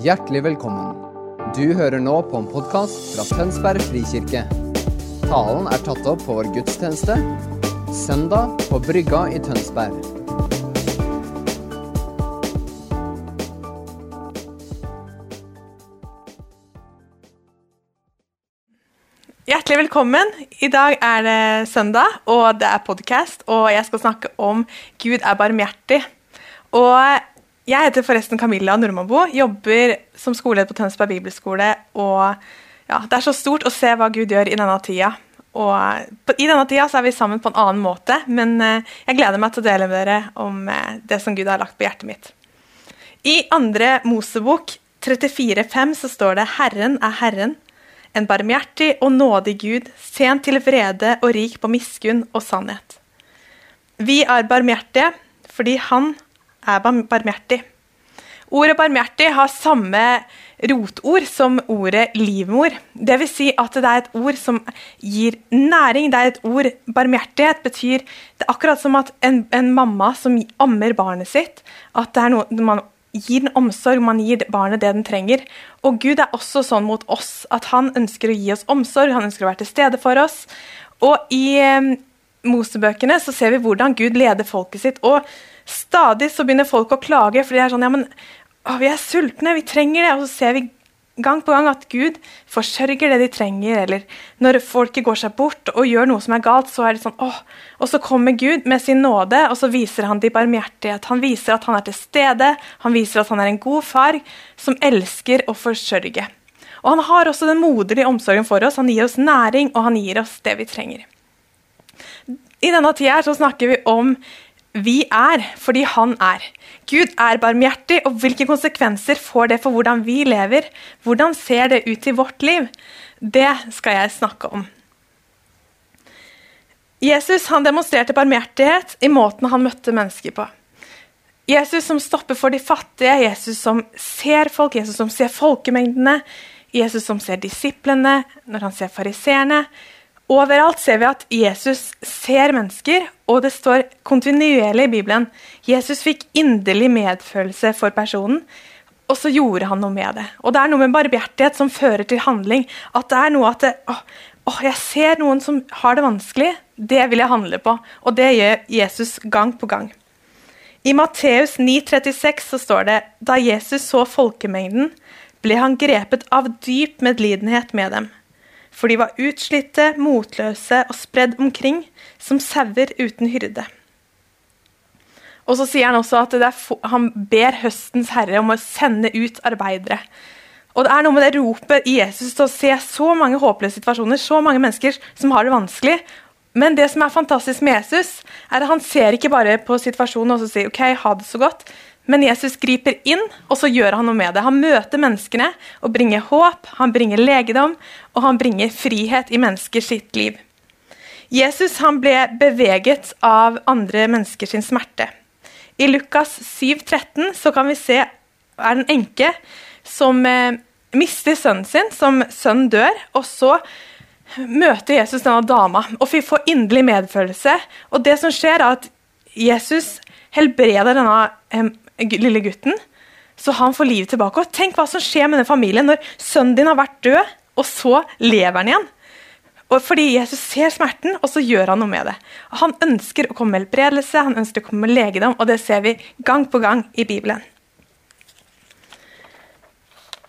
Hjertelig velkommen. Du hører nå på en podkast fra Tønsberg frikirke. Talen er tatt opp på vår gudstjeneste søndag på Brygga i Tønsberg. Hjertelig velkommen. I dag er det søndag, og det er podkast. Og jeg skal snakke om Gud er barmhjertig. Og jeg heter forresten Camilla Nordmannbo, jobber som skoleleder på Tønsberg bibelskole. Og ja, det er så stort å se hva Gud gjør i denne tida. Og på, I denne tida så er vi sammen på en annen måte, men eh, jeg gleder meg til å dele med dere om eh, det som Gud har lagt på hjertet mitt. I andre Mosebok 34,5 så står det 'Herren er Herren'. En barmhjertig og nådig Gud, sent til vrede og rik på miskunn og sannhet. Vi er barmhjertige fordi Han er barmhjertig. Ordet barmhjertig har samme rotord som ordet livmor. Vil si at det er et ord som gir næring. Det er et ord Barmhjertighet betyr Det er akkurat som at en, en mamma som ammer barnet sitt, at det er noe man gir den omsorg, man gir barnet det den trenger. Og Gud er også sånn mot oss, at han ønsker å gi oss omsorg, han ønsker å være til stede for oss. Og i eh, Mosebøkene så ser vi hvordan Gud leder folket sitt. Og stadig så begynner folk å klage, for de er sånn ja, men å, vi er sultne, vi trenger det. Og så ser vi gang på gang at Gud forsørger det de trenger. Eller når folket går seg bort og gjør noe som er galt, så er det sånn åh. Og så kommer Gud med sin nåde, og så viser han de barmhjertighet. Han viser at han er til stede, han viser at han er en god far som elsker å forsørge. Og han har også den moderlige omsorgen for oss. Han gir oss næring, og han gir oss det vi trenger. I denne tida så snakker vi om vi er fordi han er. Gud er barmhjertig, og hvilke konsekvenser får det for hvordan vi lever? Hvordan ser det ut i vårt liv? Det skal jeg snakke om. Jesus han demonstrerte barmhjertighet i måten han møtte mennesker på. Jesus som stopper for de fattige, Jesus som ser folk, Jesus som ser folkemengdene, Jesus som ser disiplene når han ser fariseerne. Overalt ser vi at Jesus ser mennesker, og det står kontinuerlig i Bibelen Jesus fikk inderlig medfølelse for personen, og så gjorde han noe med det. Og Det er noe med barbhjertighet som fører til handling. At det er noe at det, å, å, jeg ser noen som har det vanskelig, det vil jeg handle på. Og det gjør Jesus gang på gang. I Matteus 9,36 så står det da Jesus så folkemengden, ble han grepet av dyp medlidenhet med dem for de var utslitte, motløse og spredd omkring som sauer uten hyrde. Og så sier han også at han ber høstens herre om å sende ut arbeidere. Og det er noe med det ropet i Jesus til å se så mange håpløse situasjoner, så mange mennesker som har det vanskelig. Men det som er fantastisk med Jesus, er at han ser ikke bare på situasjonen og sier ok, ha det så godt, men Jesus griper inn, og så gjør han noe med det. Han møter menneskene og bringer håp, han bringer legedom, og han bringer frihet i menneskers sitt liv. Jesus ble beveget av andre menneskers smerte. I Lukas 7,13 så kan vi se er det en enke som eh, mister sønnen sin, som sønnen dør. og så møter Jesus denne dama og får inderlig medfølelse. Og det som skjer, er at Jesus helbreder denne eh, lille gutten, så han får livet tilbake. Og Tenk hva som skjer med den familien når sønnen din har vært død, og så lever han igjen. Og fordi Jesus ser smerten, og så gjør han noe med det. Han ønsker å komme med helbredelse, han ønsker å komme med legedom, og det ser vi gang på gang i Bibelen.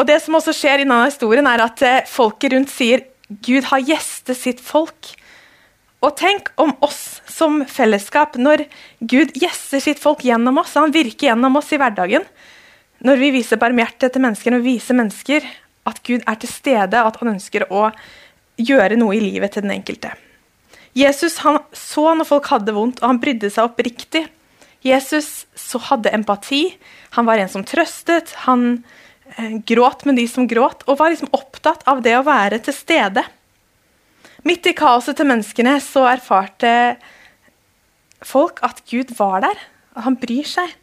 Og Det som også skjer i denne historien, er at eh, folket rundt sier Gud har gjestet sitt folk. Og tenk om oss som fellesskap, når Gud gjesser sitt folk gjennom oss, han virker gjennom oss i hverdagen. Når vi viser barmhjertighet til mennesker, når vi viser mennesker at Gud er til stede, at han ønsker å gjøre noe i livet til den enkelte. Jesus han så når folk hadde vondt, og han brydde seg oppriktig. Jesus så hadde empati. Han var en som trøstet. Han eh, gråt med de som gråt, og var liksom opptatt av det å være til stede. Midt i kaoset til menneskene så erfarte folk at Gud var der, at han bryr seg.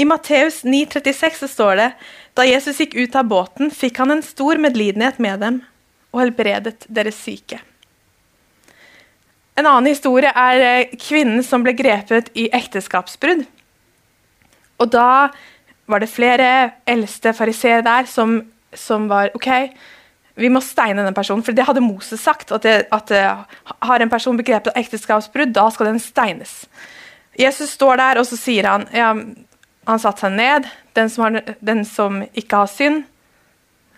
I Matteus 9,36 står det da Jesus gikk ut av båten, fikk han en stor medlidenhet med dem og helbredet deres syke. En annen historie er eh, kvinnen som ble grepet i ekteskapsbrudd. Og Da var det flere eldste fariseere der som, som, var OK, vi må steine den personen. For det hadde Moses sagt. At, det, at har en person begrepet ekteskapsbrudd, da skal den steines. Jesus står der, og så sier han ja, Han satte seg ned. Den som, har, den som ikke har synd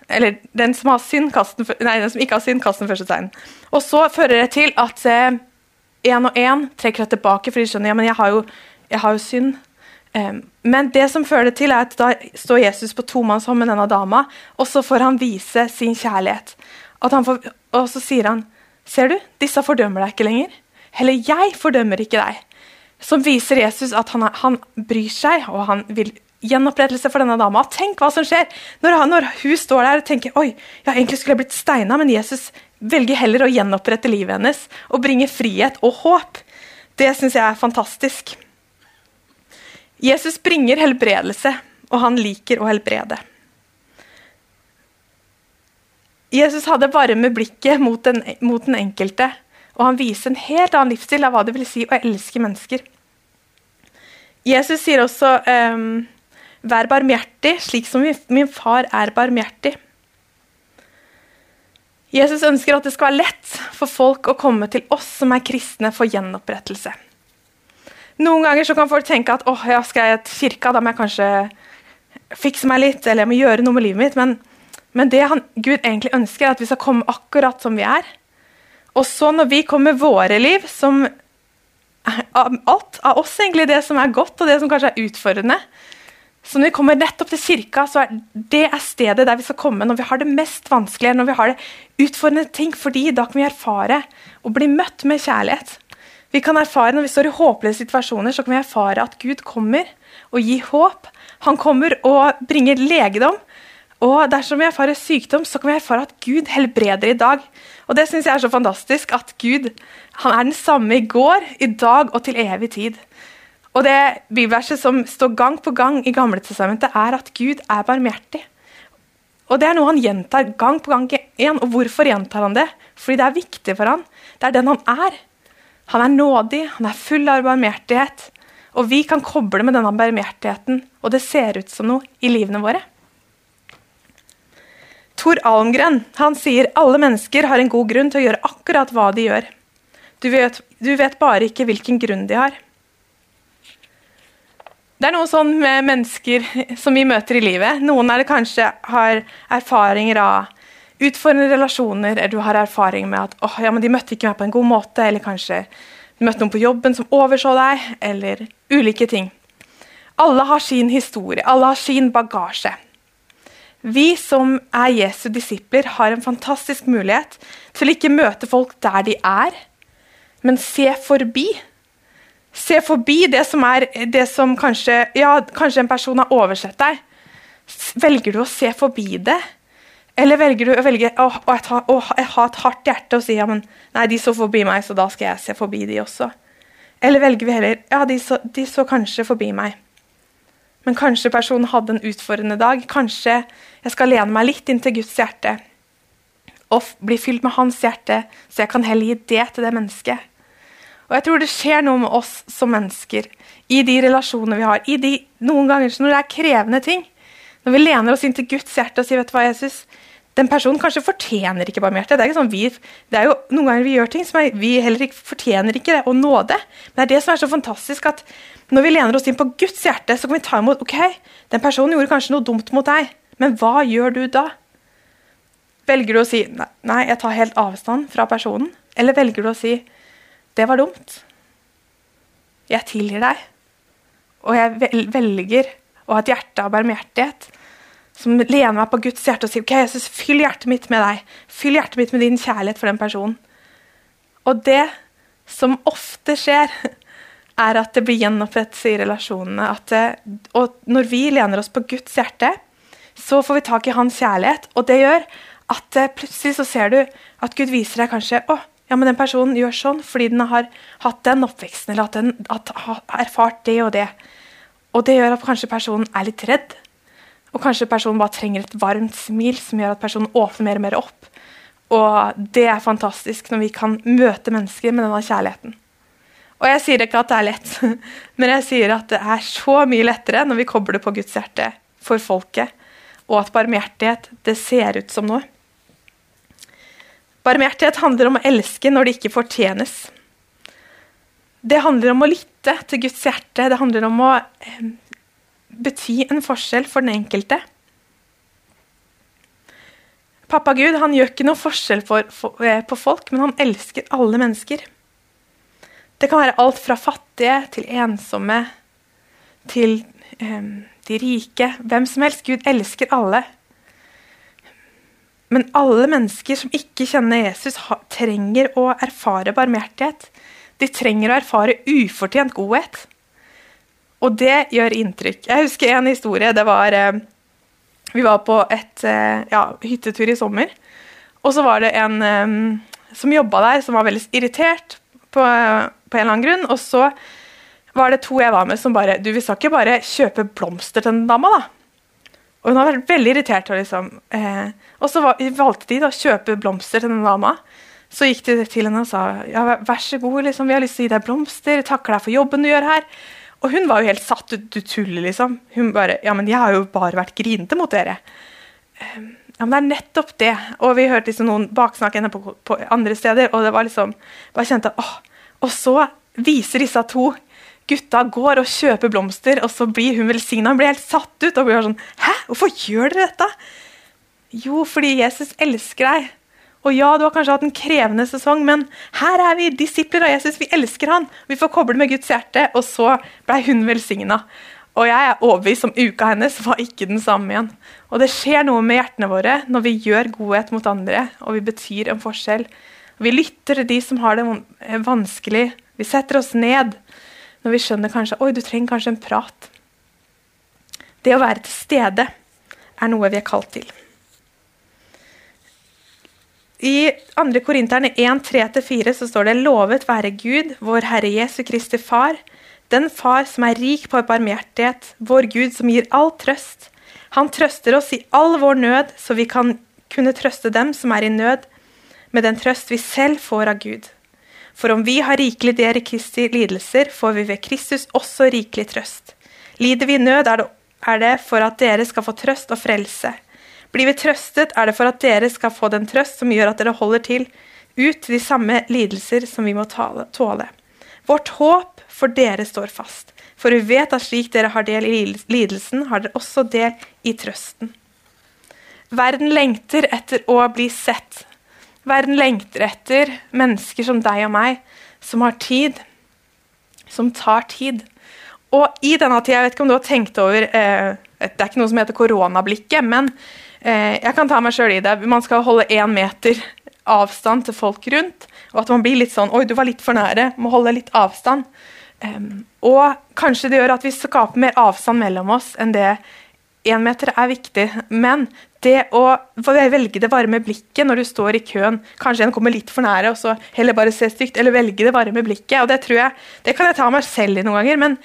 Eller den som har synd, kast den, nei, den som ikke har synd, kast den første steinen. Og så fører det til at én eh, og én trekker seg tilbake, for de skjønner ja, men jeg har jo, jeg har jo synd. Um, men det som fører det til er at da står Jesus på tomannshånd med denne dama, og så får han vise sin kjærlighet. Får, og så sier han, 'Ser du, disse fordømmer deg ikke lenger.' Heller jeg fordømmer ikke deg. Som viser Jesus at han, han bryr seg, og han vil gjenopprettelse for denne dama. Tenk hva som skjer når, han, når hun står der og tenker oi, ja, egentlig skulle jeg blitt steina, men Jesus velger heller å gjenopprette livet hennes og bringe frihet og håp. Det syns jeg er fantastisk. Jesus bringer helbredelse, og han liker å helbrede. Jesus hadde varme blikket mot den, mot den, enkelte, og han viser en helt annen livsstil av hva det vil si å elske mennesker. Jesus sier også um, 'vær barmhjertig, slik som min far er barmhjertig'. Jesus ønsker at det skal være lett for folk å komme til oss som er kristne, for gjenopprettelse. Noen ganger så kan folk tenke at åh, ja, skal jeg til kirka, da må jeg kanskje fikse meg litt, eller jeg må gjøre noe med livet mitt. Men, men det han, Gud egentlig ønsker, er at vi skal komme akkurat som vi er. Og så når vi kommer med våre liv, som alt av oss egentlig det som er godt, og det som kanskje er utfordrende Så når vi kommer nettopp til kirka, så er det er stedet der vi skal komme når vi har det mest vanskelige, når vi har det utfordrende ting, fordi da kan vi erfare og bli møtt med kjærlighet. Vi kan erfare Når vi står i håpløse situasjoner, så kan vi erfare at Gud kommer og gir håp. Han kommer og bringer legedom. Og dersom vi erfarer sykdom, så kan vi erfare at Gud helbreder i dag. Og Det syns jeg er så fantastisk. At Gud han er den samme i går, i dag og til evig tid. Og Det bibelverset som står gang på gang i Gamle testamentet, er at Gud er barmhjertig. Og Det er noe han gjentar gang på gang igjen. Og hvorfor gjentar han det? Fordi det er viktig for han. Det er den han er. Han er nådig, han er full av barmhjertighet. Og vi kan koble med denne barmhjertigheten, og det ser ut som noe i livene våre. Tor Almgren han sier alle mennesker har en god grunn til å gjøre akkurat hva de gjør. Du vet, du vet bare ikke hvilken grunn de har. Det er noe sånn med mennesker som vi møter i livet. Noen er det kanskje har erfaringer av utfordrende relasjoner, eller du har erfaring med at oh, ja, de møtte ikke meg på en god måte, eller kanskje du møtte noen på jobben som overså deg, eller ulike ting. Alle har sin historie, alle har sin bagasje. Vi som er Jesu disipler, har en fantastisk mulighet til å ikke møte folk der de er, men se forbi. Se forbi det som er det som kanskje Ja, kanskje en person har oversett deg. Velger du å se forbi det? Eller velger du å velge å, å, å, jeg ha et hardt hjerte og si ja, men nei, de så forbi meg, så da skal jeg se forbi de også? Eller velger vi heller ja, de så, de så kanskje forbi meg, men kanskje personen hadde en utfordrende dag. Kanskje jeg skal lene meg litt inn til Guds hjerte og bli fylt med hans hjerte, så jeg kan heller gi det til det mennesket. Og jeg tror det skjer noe med oss som mennesker i de relasjonene vi har. i de, Noen ganger når det er krevende ting, når vi lener oss inn til Guds hjerte og sier vet du hva, Jesus, den personen kanskje fortjener ikke barmhjertighet. Det er sånn vi, det er jo Noen ganger vi gjør ting som er, vi heller ikke fortjener ikke det, nå nåde. Men det er det som er så fantastisk, at når vi lener oss inn på Guds hjerte, så kan vi ta imot ok, den personen gjorde kanskje noe dumt mot deg, men hva gjør du da? Velger du å si nei, jeg tar helt avstand fra personen? Eller velger du å si det var dumt, jeg tilgir deg, og jeg velger å ha et hjerte av barmhjertighet? som lener meg på Guds hjerte og sier ok, Jesus, fyll hjertet mitt med deg. Fyll hjertet mitt med din kjærlighet for den personen. Og det som ofte skjer, er at det blir gjenopprettelse i relasjonene. Det, og når vi lener oss på Guds hjerte, så får vi tak i hans kjærlighet. Og det gjør at plutselig så ser du at Gud viser deg kanskje å, ja, men den personen gjør sånn fordi den har hatt den oppveksten eller at den har erfart det og det. Og det gjør at kanskje personen er litt redd og kanskje personen bare trenger et varmt smil som gjør at personen åpner mer og mer opp. Og det er fantastisk når vi kan møte mennesker med denne kjærligheten. Og jeg sier ikke at det er lett, men jeg sier at det er så mye lettere når vi kobler på Guds hjerte for folket, og at barmhjertighet det ser ut som noe. Barmhjertighet handler om å elske når det ikke fortjenes. Det handler om å lytte til Guds hjerte. Det handler om å eh, bety en forskjell for den enkelte. Pappa Gud han gjør ikke noe forskjell for, for, eh, på folk, men han elsker alle mennesker. Det kan være alt fra fattige til ensomme til eh, de rike. Hvem som helst. Gud elsker alle. Men alle mennesker som ikke kjenner Jesus, trenger å erfare barmhjertighet. De trenger å erfare ufortjent godhet. Og det gjør inntrykk. Jeg husker en historie. det var... Eh, vi var på et eh, ja, hyttetur i sommer. Og så var det en um, som jobba der, som var veldig irritert på, på, en eller annen grunn. Og så var det to jeg var med, som bare Du, vi skal ikke bare kjøpe blomster til den dama, da? Og hun har vært veldig irritert. Og, liksom, eh, og så var, valgte de da, å kjøpe blomster til den dama. Så gikk de til henne og sa ja, vær så god, liksom, vi har lyst til å gi deg blomster. Takker deg for jobben du gjør her. Og hun var jo helt satt ut. Du tuller, liksom. Hun bare Ja, men jeg har jo bare vært grinete mot dere. Ehm, ja, men det er nettopp det. Og vi hørte liksom noen baksnakke henne på, på, andre steder, og det var liksom Bare kjente åh. Og så viser disse to gutta går og kjøper blomster, og så blir hun velsigna. Hun blir helt satt ut og blir sånn Hæ, hvorfor gjør dere dette? Jo, fordi Jesus elsker deg. Og ja, du har kanskje hatt en krevende sesong, men her er vi disipler av Jesus. Vi elsker han. Vi får koble med Guds hjerte. Og så blei hun velsigna. Og jeg er overbevist om uka hennes var ikke den samme igjen. Og det skjer noe med hjertene våre når vi gjør godhet mot andre, og vi betyr en forskjell. Vi lytter til de som har det vanskelig. Vi setter oss ned når vi skjønner kanskje Oi, du trenger kanskje en prat. Det å være til stede er noe vi er kalt til. I 2. Korinterne 1.3-4 så står det lovet være Gud, vår Herre Jesu Kristi Far, den Far som er rik på barmhjertighet, vår Gud som gir all trøst. Han trøster oss i all vår nød, så vi kan kunne trøste dem som er i nød, med den trøst vi selv får av Gud. For om vi har rikelig del i Kristi lidelser, får vi ved Kristus også rikelig trøst. Lider vi nød, er det, er det for at dere skal få trøst og frelse. Blir vi trøstet, er det for at dere skal få den trøst som gjør at dere holder til ut de samme lidelser som vi må tåle. Vårt håp for dere står fast, for vi vet at slik dere har del i lidelsen, har dere også del i trøsten. Verden lengter etter å bli sett, Verden lengter etter mennesker som deg og meg, som har tid, som tar tid. Og i denne tida, jeg vet ikke om du har tenkt over eh, Det er ikke noe som heter koronablikket, men eh, jeg kan ta meg sjøl i det. Man skal holde én meter avstand til folk rundt. Og at man blir litt sånn Oi, du var litt for nære. Må holde litt avstand. Um, og kanskje det gjør at vi skaper mer avstand mellom oss enn det én meter er viktig. Men det å velge det varme blikket når du står i køen Kanskje en kommer litt for nære og så heller bare se stygt, eller velge det varme blikket. og Det tror jeg, det kan jeg ta meg selv i noen ganger. Men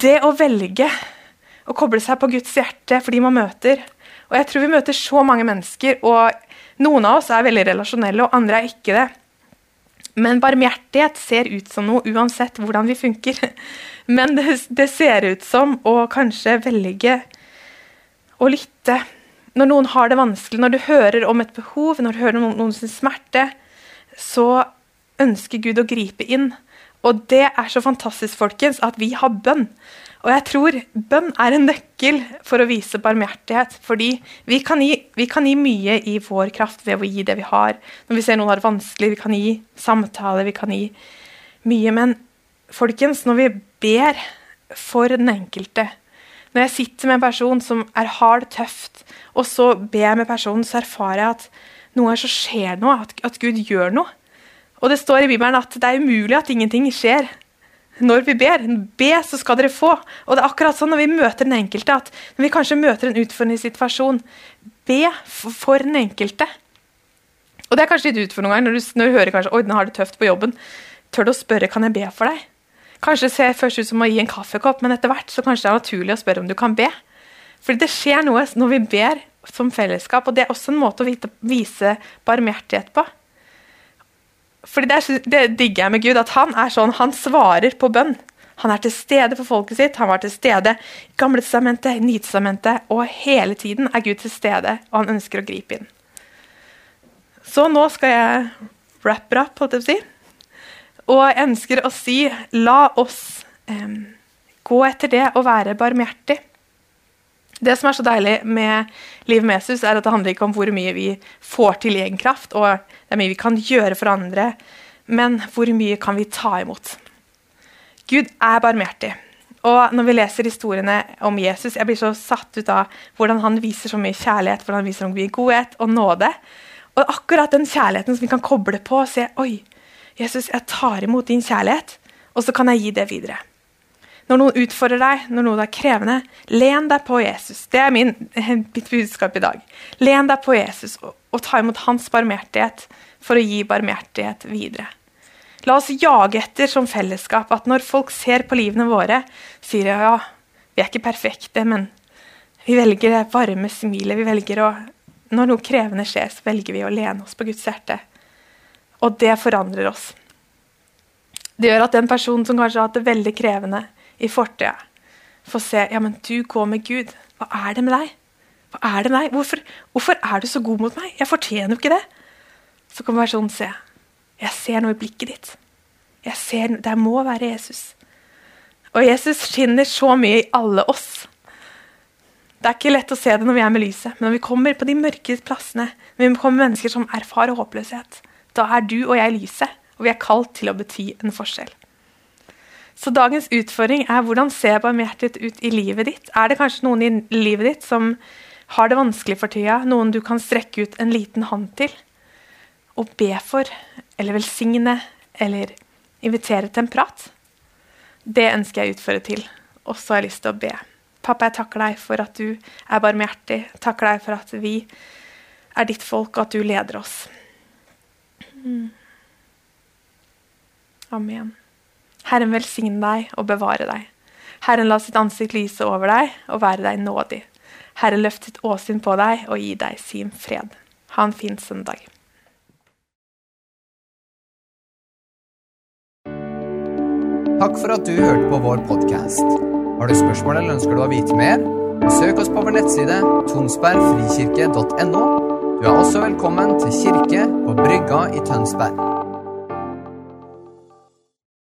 det å velge å koble seg på Guds hjerte for de man møter Og jeg tror vi møter så mange mennesker, og noen av oss er veldig relasjonelle, og andre er ikke det. Men barmhjertighet ser ut som noe uansett hvordan vi funker. Men det, det ser ut som å kanskje velge å lytte når noen har det vanskelig, når du hører om et behov, når du hører om noens smerte, så ønsker Gud å gripe inn. Og det er så fantastisk, folkens, at vi har bønn. Og jeg tror bønn er en nøkkel for å vise barmhjertighet. Fordi vi kan, gi, vi kan, gi, mye i vår kraft ved å gi det vi har. Når vi ser noen har det vanskelig, vi kan gi samtale, vi kan gi mye. Men folkens, når vi ber for den enkelte, når jeg sitter med en person som er hard, tøft, og så ber jeg med personen, så erfarer jeg at noen ganger så skjer noe, at, at Gud gjør noe. Og det står i Bibelen at det er umulig at ingenting skjer når vi ber. Be, så skal dere få. Og det er akkurat sånn når vi møter den enkelte, at når vi kanskje møter en utfordrende situasjon, be for den enkelte. Og det er kanskje litt utfordrende noen ganger når du, når du hører kanskje, oi, nå har det tøft på jobben. Tør du å spørre kan jeg be for deg? Kanskje det ser først ut som å gi en kaffekopp, men etter hvert så kanskje det er naturlig å spørre om du kan be. Fordi det skjer noe når vi ber som fellesskap, og det er også en måte å vite, vise barmhjertighet på. Fordi det, er, det, digger jeg med Gud, at han er sånn, han svarer på bønn. Han er til stede for folket sitt. Han var til stede i Gamle testamentet, i Nytestamentet, og hele tiden er Gud til stede, og han ønsker å gripe inn. Så nå skal jeg wrap it up, holdt jeg på å si. Og jeg ønsker å si la oss eh, gå etter det å være barmhjertig. Det som er så deilig med livet med Jesus, er at det handler ikke om hvor mye vi får til egen kraft, og det er mye vi kan gjøre for andre, men hvor mye kan vi ta imot? Gud er barmhjertig. Og når vi leser historiene om Jesus, jeg blir så satt ut av hvordan han viser så mye kjærlighet, hvordan han viser så mye godhet og nåde. Og akkurat den kjærligheten som vi kan koble på og se Oi, Jesus, jeg tar imot din kjærlighet, og så kan jeg gi det videre. Når noen utfordrer deg, når noe er krevende, len deg på Jesus. Det er min, mitt budskap i dag. Len deg på Jesus og, og ta imot hans barmhjertighet for å gi barmhjertighet videre. La oss jage etter som fellesskap at når folk ser på livene våre, sier de ja, vi er ikke perfekte, men vi velger det varme smilet. Vi velger å, når noe krevende skjer, så velger vi å lene oss på Guds hjerte. Og det forandrer oss. Det gjør at den personen som kanskje har hatt det veldig krevende i fortida, få se ja, men du går med Gud. Hva er det med deg? Hva er det med deg? Hvorfor, hvorfor er du så god mot meg? Jeg fortjener jo ikke det. Så kan personen se. Jeg ser noe i blikket ditt. Jeg ser, Det må være Jesus. Og Jesus skinner så mye i alle oss. Det er ikke lett å se det når vi er med lyset, men når vi kommer på de mørke plassene, når vi kommer mennesker som erfarer håpløshet, da er du og jeg lyset, og vi er kalt til å bety en forskjell. Så dagens utfordring er hvordan ser barmhjertighet ut i livet ditt? Er det kanskje noen i livet ditt som har det vanskelig for tida? Noen du kan strekke ut en liten hånd til og be for, eller velsigne, eller invitere til en prat? Det ønsker jeg å utføre til. Og så har jeg lyst til å be. Pappa, jeg takker deg for at du er barmhjertig. Takker deg for at vi er ditt folk, og at du leder oss. Mm. Amen. Herren velsigne deg og bevare deg. Herren la sitt ansikt lyse over deg og være deg nådig. Herren løft sitt åsyn på deg og gi deg sin fred. Ha en fin søndag. Takk for at du hørte på vår podkast. Har du spørsmål eller ønsker du å vite mer? Søk oss på vår nettside tonsbergfrikirke.no. Du er også velkommen til kirke på Brygga i Tønsberg.